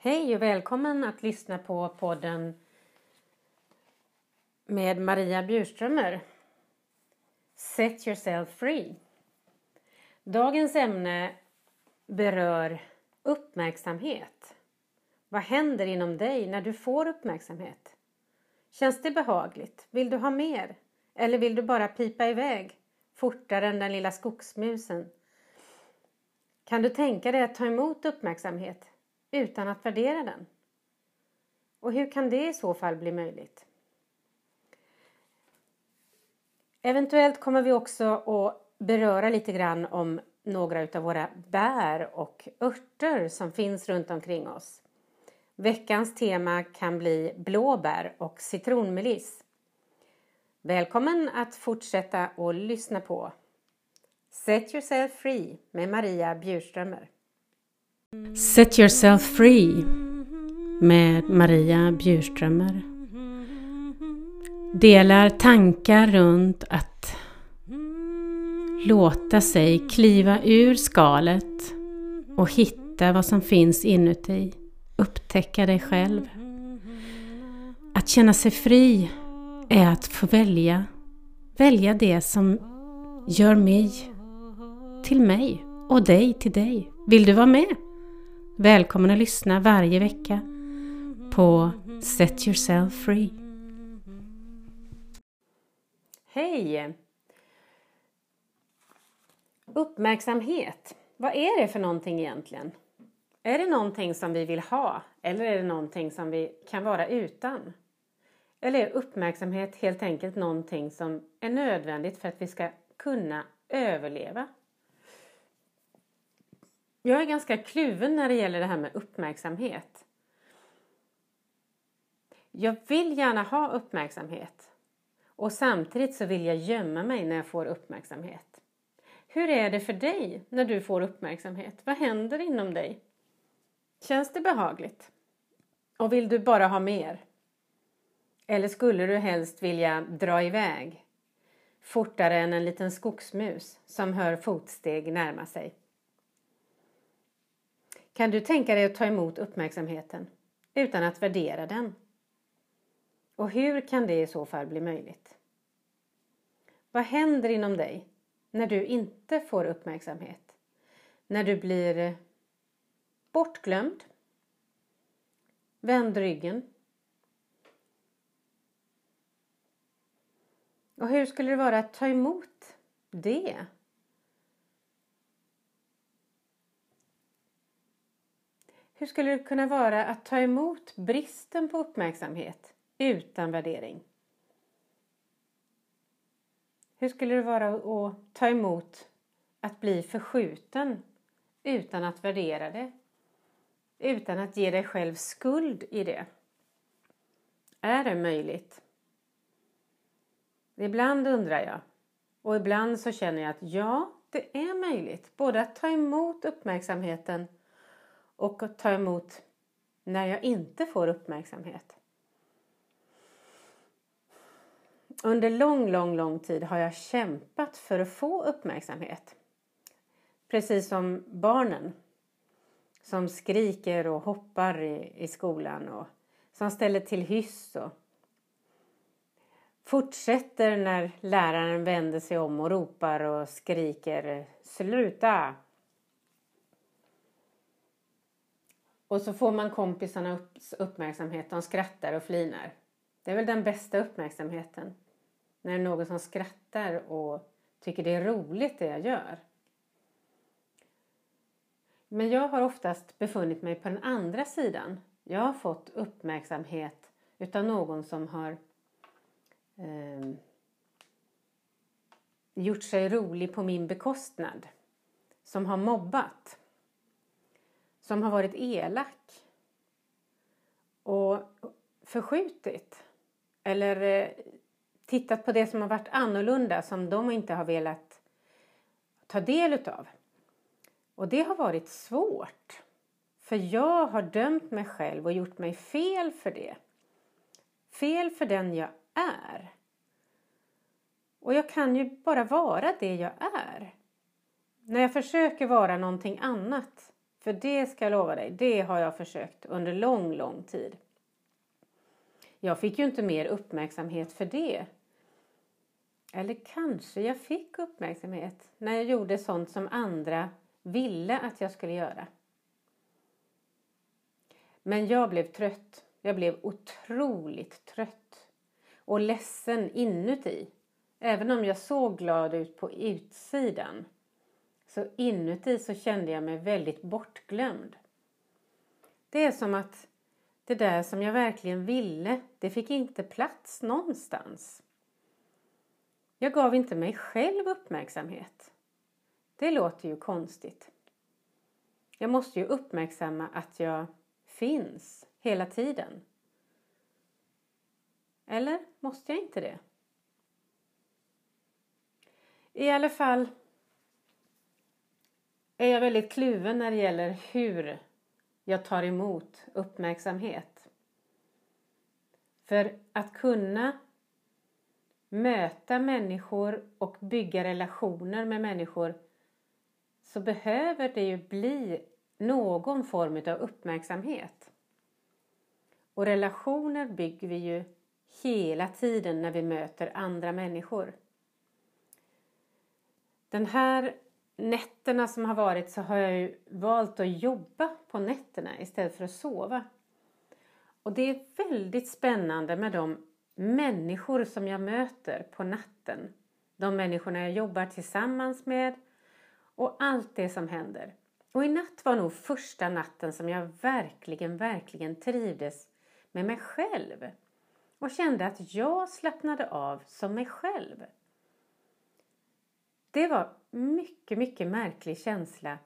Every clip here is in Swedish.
Hej och välkommen att lyssna på podden med Maria Bjurströmer. Set yourself free. Dagens ämne berör uppmärksamhet. Vad händer inom dig när du får uppmärksamhet? Känns det behagligt? Vill du ha mer? Eller vill du bara pipa iväg fortare än den lilla skogsmusen? Kan du tänka dig att ta emot uppmärksamhet utan att värdera den? Och hur kan det i så fall bli möjligt? Eventuellt kommer vi också att beröra lite grann om några av våra bär och örter som finns runt omkring oss. Veckans tema kan bli blåbär och citronmeliss. Välkommen att fortsätta att lyssna på Set yourself free med Maria Bjurströmer. Set yourself free med Maria Bjurströmer delar tankar runt att låta sig kliva ur skalet och hitta vad som finns inuti. Upptäcka dig själv. Att känna sig fri är att få välja. Välja det som gör mig till mig och dig till dig. Vill du vara med? Välkommen att lyssna varje vecka på Set Yourself Free. Hej! Uppmärksamhet. Vad är det för någonting egentligen? Är det någonting som vi vill ha eller är det någonting som vi kan vara utan? Eller är uppmärksamhet helt enkelt någonting som är nödvändigt för att vi ska kunna överleva? Jag är ganska kluven när det gäller det här med uppmärksamhet. Jag vill gärna ha uppmärksamhet och samtidigt så vill jag gömma mig när jag får uppmärksamhet. Hur är det för dig när du får uppmärksamhet? Vad händer inom dig? Känns det behagligt? Och vill du bara ha mer? Eller skulle du helst vilja dra iväg fortare än en liten skogsmus som hör fotsteg närma sig? Kan du tänka dig att ta emot uppmärksamheten utan att värdera den? Och hur kan det i så fall bli möjligt? Vad händer inom dig när du inte får uppmärksamhet? När du blir eh, bortglömd? Vänd ryggen? Och hur skulle det vara att ta emot det? Hur skulle det kunna vara att ta emot bristen på uppmärksamhet utan värdering? Hur skulle det vara att ta emot att bli förskjuten utan att värdera det? Utan att ge dig själv skuld i det? Är det möjligt? Ibland undrar jag och ibland så känner jag att ja, det är möjligt både att ta emot uppmärksamheten och att ta emot när jag inte får uppmärksamhet. Under lång, lång, lång tid har jag kämpat för att få uppmärksamhet. Precis som barnen som skriker och hoppar i, i skolan och som ställer till hyss och fortsätter när läraren vänder sig om och ropar och skriker Sluta! Och så får man kompisarnas uppmärksamhet. De skrattar och flinar. Det är väl den bästa uppmärksamheten. När det är någon som skrattar och tycker det är roligt det jag gör. Men jag har oftast befunnit mig på den andra sidan. Jag har fått uppmärksamhet utav någon som har eh, gjort sig rolig på min bekostnad. Som har mobbat som har varit elak och förskjutit eller eh, tittat på det som har varit annorlunda som de inte har velat ta del utav. Och det har varit svårt. För jag har dömt mig själv och gjort mig fel för det. Fel för den jag är. Och jag kan ju bara vara det jag är. När jag försöker vara någonting annat för det ska jag lova dig, det har jag försökt under lång, lång tid. Jag fick ju inte mer uppmärksamhet för det. Eller kanske jag fick uppmärksamhet när jag gjorde sånt som andra ville att jag skulle göra. Men jag blev trött. Jag blev otroligt trött och ledsen inuti. Även om jag såg glad ut på utsidan så inuti så kände jag mig väldigt bortglömd. Det är som att det där som jag verkligen ville, det fick inte plats någonstans. Jag gav inte mig själv uppmärksamhet. Det låter ju konstigt. Jag måste ju uppmärksamma att jag finns hela tiden. Eller måste jag inte det? I alla fall är jag väldigt kluven när det gäller hur jag tar emot uppmärksamhet. För att kunna möta människor och bygga relationer med människor så behöver det ju bli någon form av uppmärksamhet. Och relationer bygger vi ju hela tiden när vi möter andra människor. Den här nätterna som har varit så har jag ju valt att jobba på nätterna istället för att sova. Och det är väldigt spännande med de människor som jag möter på natten. De människorna jag jobbar tillsammans med och allt det som händer. Och i natt var nog första natten som jag verkligen, verkligen trivdes med mig själv och kände att jag slappnade av som mig själv. Det var mycket, mycket märklig känsla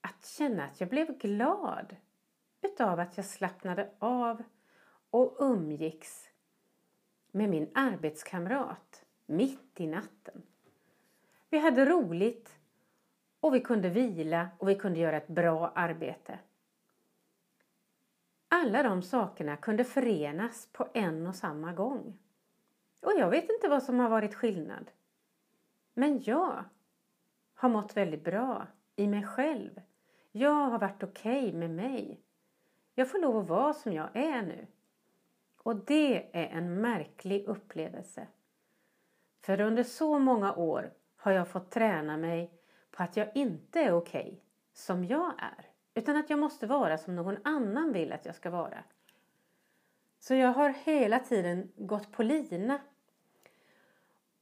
att känna att jag blev glad utav att jag slappnade av och umgicks med min arbetskamrat mitt i natten. Vi hade roligt och vi kunde vila och vi kunde göra ett bra arbete. Alla de sakerna kunde förenas på en och samma gång. Och jag vet inte vad som har varit skillnad. Men jag har mått väldigt bra i mig själv. Jag har varit okej okay med mig. Jag får lov att vara som jag är nu. Och det är en märklig upplevelse. För under så många år har jag fått träna mig på att jag inte är okej okay som jag är. Utan att jag måste vara som någon annan vill att jag ska vara. Så jag har hela tiden gått på lina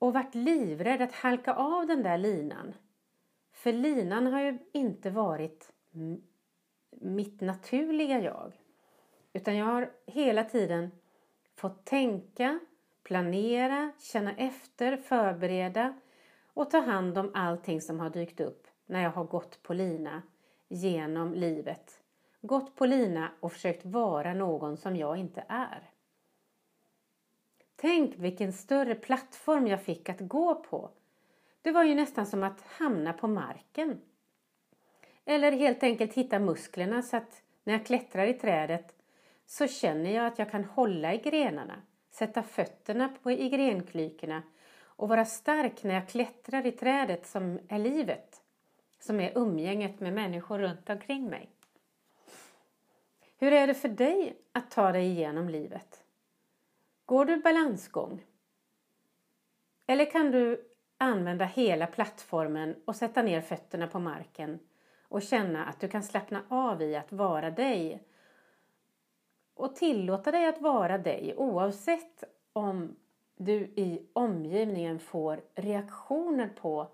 och varit livrädd att halka av den där linan. För linan har ju inte varit mitt naturliga jag. Utan jag har hela tiden fått tänka, planera, känna efter, förbereda och ta hand om allting som har dykt upp när jag har gått på lina genom livet. Gått på lina och försökt vara någon som jag inte är. Tänk vilken större plattform jag fick att gå på. Det var ju nästan som att hamna på marken. Eller helt enkelt hitta musklerna så att när jag klättrar i trädet så känner jag att jag kan hålla i grenarna, sätta fötterna på, i grenklykorna och vara stark när jag klättrar i trädet som är livet, som är umgänget med människor runt omkring mig. Hur är det för dig att ta dig igenom livet? Går du balansgång? Eller kan du använda hela plattformen och sätta ner fötterna på marken och känna att du kan slappna av i att vara dig och tillåta dig att vara dig oavsett om du i omgivningen får reaktioner på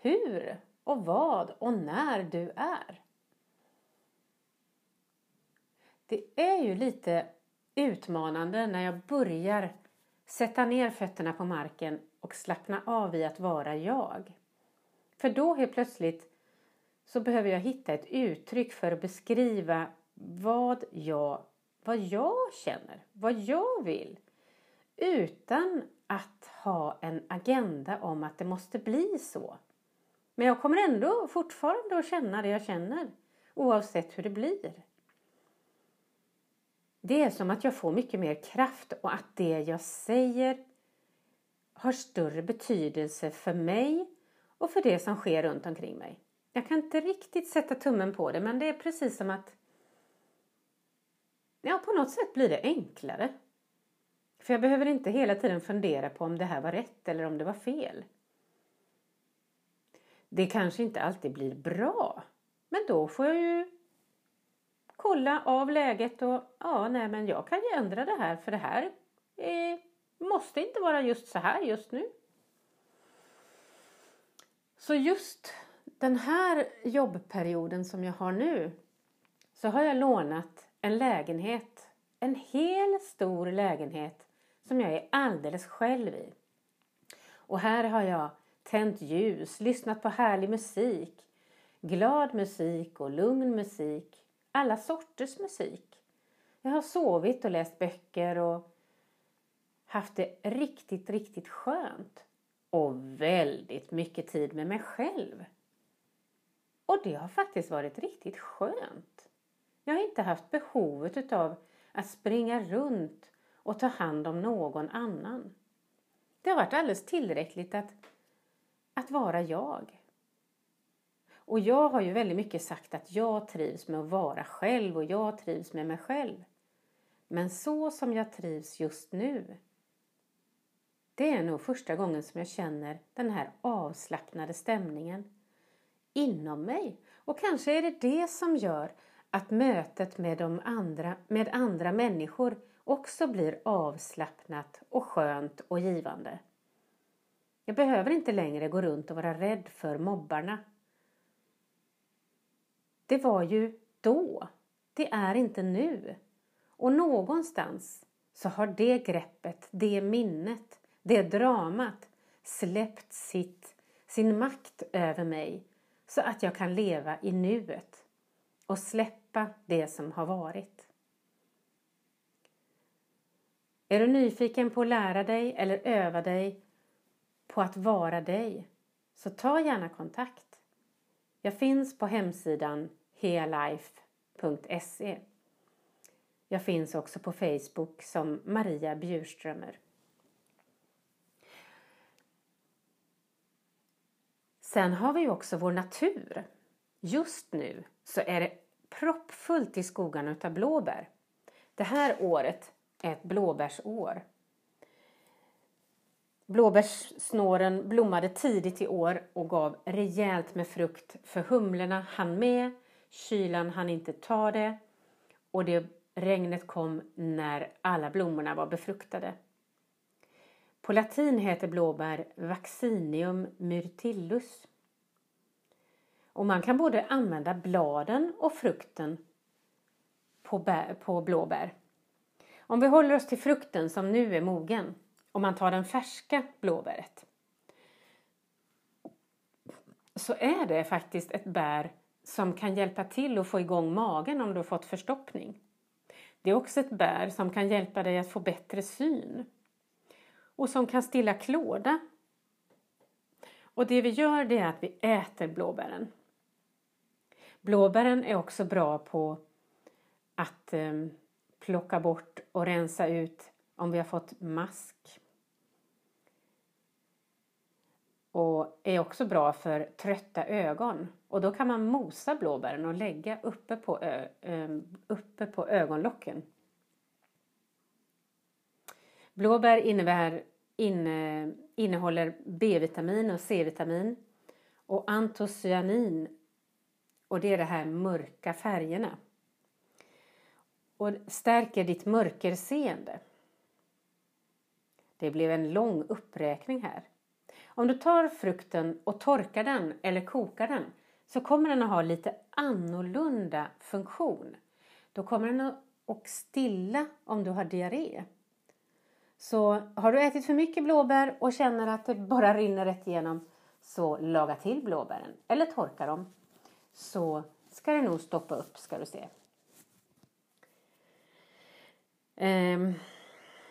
hur och vad och när du är. Det är ju lite utmanande när jag börjar sätta ner fötterna på marken och slappna av i att vara jag. För då helt plötsligt så behöver jag hitta ett uttryck för att beskriva vad jag, vad jag känner, vad jag vill. Utan att ha en agenda om att det måste bli så. Men jag kommer ändå fortfarande att känna det jag känner oavsett hur det blir. Det är som att jag får mycket mer kraft och att det jag säger har större betydelse för mig och för det som sker runt omkring mig. Jag kan inte riktigt sätta tummen på det men det är precis som att Ja, på något sätt blir det enklare. För jag behöver inte hela tiden fundera på om det här var rätt eller om det var fel. Det kanske inte alltid blir bra. Men då får jag ju kolla av läget och ja, nej men jag kan ju ändra det här för det här eh, måste inte vara just så här just nu. Så just den här jobbperioden som jag har nu så har jag lånat en lägenhet, en hel stor lägenhet som jag är alldeles själv i. Och här har jag tänt ljus, lyssnat på härlig musik, glad musik och lugn musik, alla sorters musik. Jag har sovit och läst böcker och haft det riktigt, riktigt skönt. Och väldigt mycket tid med mig själv. Och det har faktiskt varit riktigt skönt. Jag har inte haft behovet utav att springa runt och ta hand om någon annan. Det har varit alldeles tillräckligt att, att vara jag. Och jag har ju väldigt mycket sagt att jag trivs med att vara själv och jag trivs med mig själv. Men så som jag trivs just nu, det är nog första gången som jag känner den här avslappnade stämningen inom mig. Och kanske är det det som gör att mötet med, de andra, med andra människor också blir avslappnat och skönt och givande. Jag behöver inte längre gå runt och vara rädd för mobbarna. Det var ju då. Det är inte nu. Och någonstans så har det greppet, det minnet, det dramat släppt sitt, sin makt över mig så att jag kan leva i nuet och släppa det som har varit. Är du nyfiken på att lära dig eller öva dig på att vara dig så ta gärna kontakt. Jag finns på hemsidan healife.se. Jag finns också på Facebook som Maria Bjurströmer. Sen har vi också vår natur. Just nu så är det proppfullt i skogarna utav blåbär. Det här året är ett blåbärsår. Blåbärssnåren blommade tidigt i år och gav rejält med frukt för humlorna hann med, kylan hann inte ta det och det regnet kom när alla blommorna var befruktade. På latin heter blåbär Vaccinium myrtillus. Och man kan både använda bladen och frukten på, bär, på blåbär. Om vi håller oss till frukten som nu är mogen, om man tar den färska blåbäret, så är det faktiskt ett bär som kan hjälpa till att få igång magen om du har fått förstoppning. Det är också ett bär som kan hjälpa dig att få bättre syn och som kan stilla klåda. Och det vi gör det är att vi äter blåbären. Blåbären är också bra på att eh, plocka bort och rensa ut om vi har fått mask. Och är också bra för trötta ögon. Och då kan man mosa blåbären och lägga uppe på, ö, ehm, uppe på ögonlocken. Blåbär innebär, inne, innehåller B-vitamin och C-vitamin och antocyanin och det är de här mörka färgerna. Och stärker ditt mörkerseende. Det blev en lång uppräkning här. Om du tar frukten och torkar den eller kokar den så kommer den att ha lite annorlunda funktion. Då kommer den att stilla om du har diarré. Så har du ätit för mycket blåbär och känner att det bara rinner rätt igenom så laga till blåbären eller torka dem så ska det nog stoppa upp ska du se. Ehm,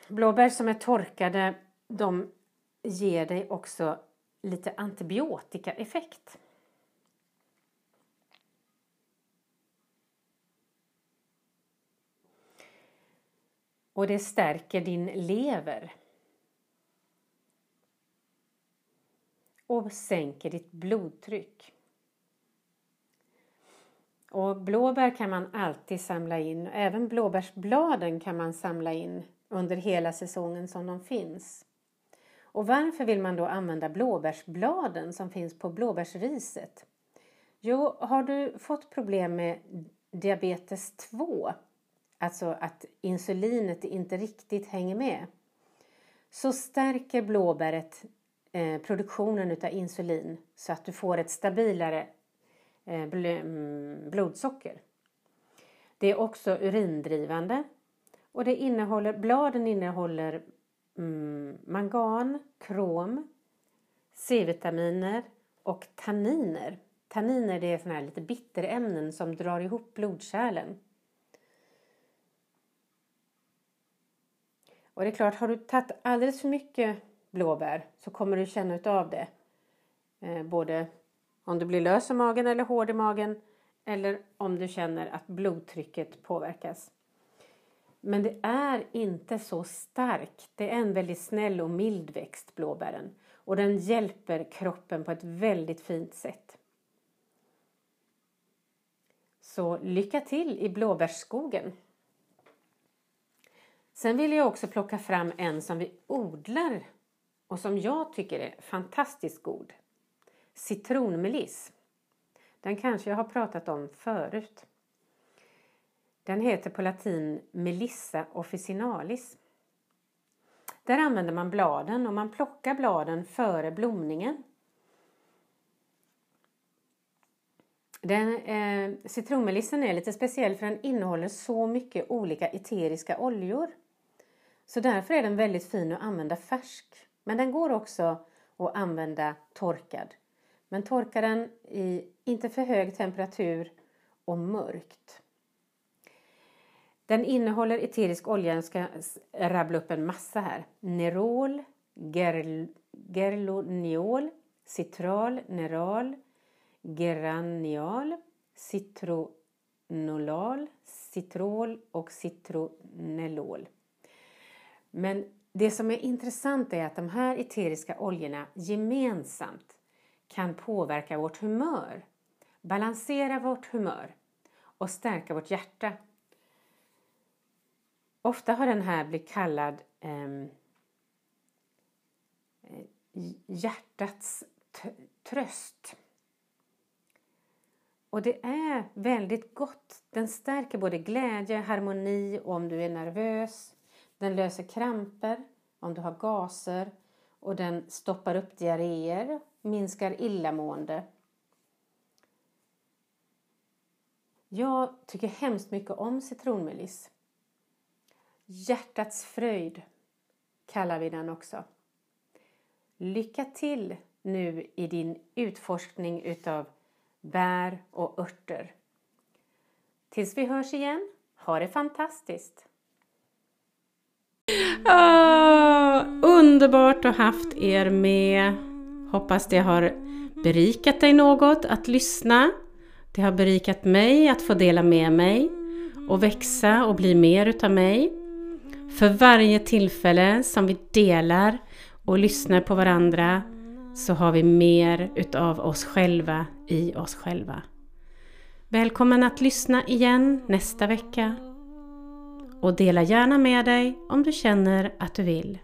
blåbär som är torkade de ger dig också lite antibiotikaeffekt. Och det stärker din lever. Och sänker ditt blodtryck. Och blåbär kan man alltid samla in. Även blåbärsbladen kan man samla in under hela säsongen som de finns. Och varför vill man då använda blåbärsbladen som finns på blåbärsriset? Jo, har du fått problem med diabetes 2, alltså att insulinet inte riktigt hänger med, så stärker blåbäret eh, produktionen av insulin så att du får ett stabilare eh, bl mm, blodsocker. Det är också urindrivande och det innehåller, bladen innehåller mm, mangan, krom, C-vitaminer och tanniner. Tanniner det är såna här lite bitterämnen som drar ihop blodkärlen. Och det är klart, har du tagit alldeles för mycket blåbär så kommer du känna utav det. Eh, både om du blir lös i magen eller hård i magen eller om du känner att blodtrycket påverkas. Men det är inte så stark. Det är en väldigt snäll och mild växt, blåbären. Och den hjälper kroppen på ett väldigt fint sätt. Så lycka till i blåbärsskogen! Sen vill jag också plocka fram en som vi odlar och som jag tycker är fantastiskt god. Citronmeliss. Den kanske jag har pratat om förut. Den heter på latin Melissa officinalis. Där använder man bladen och man plockar bladen före blomningen. Den, eh, citronmelissen är lite speciell för den innehåller så mycket olika eteriska oljor. Så därför är den väldigt fin att använda färsk. Men den går också att använda torkad. Men torka den i inte för hög temperatur och mörkt. Den innehåller eterisk olja, jag ska rabbla upp en massa här. Nerol, gerl, gerloniol, citral, neral, geranial, citronolal, citrol och citronellol. Men det som är intressant är att de här eteriska oljorna gemensamt kan påverka vårt humör, balansera vårt humör och stärka vårt hjärta. Ofta har den här blivit kallad ehm, eh, hjärtats tröst. Och det är väldigt gott. Den stärker både glädje, harmoni och om du är nervös. Den löser kramper om du har gaser och den stoppar upp diarréer, minskar illamående. Jag tycker hemskt mycket om citronmeliss. Hjärtats fröjd kallar vi den också. Lycka till nu i din utforskning utav bär och örter. Tills vi hörs igen, ha det fantastiskt! Oh, underbart att ha haft er med. Hoppas det har berikat dig något att lyssna. Det har berikat mig att få dela med mig och växa och bli mer utav mig. För varje tillfälle som vi delar och lyssnar på varandra så har vi mer utav oss själva i oss själva. Välkommen att lyssna igen nästa vecka och dela gärna med dig om du känner att du vill.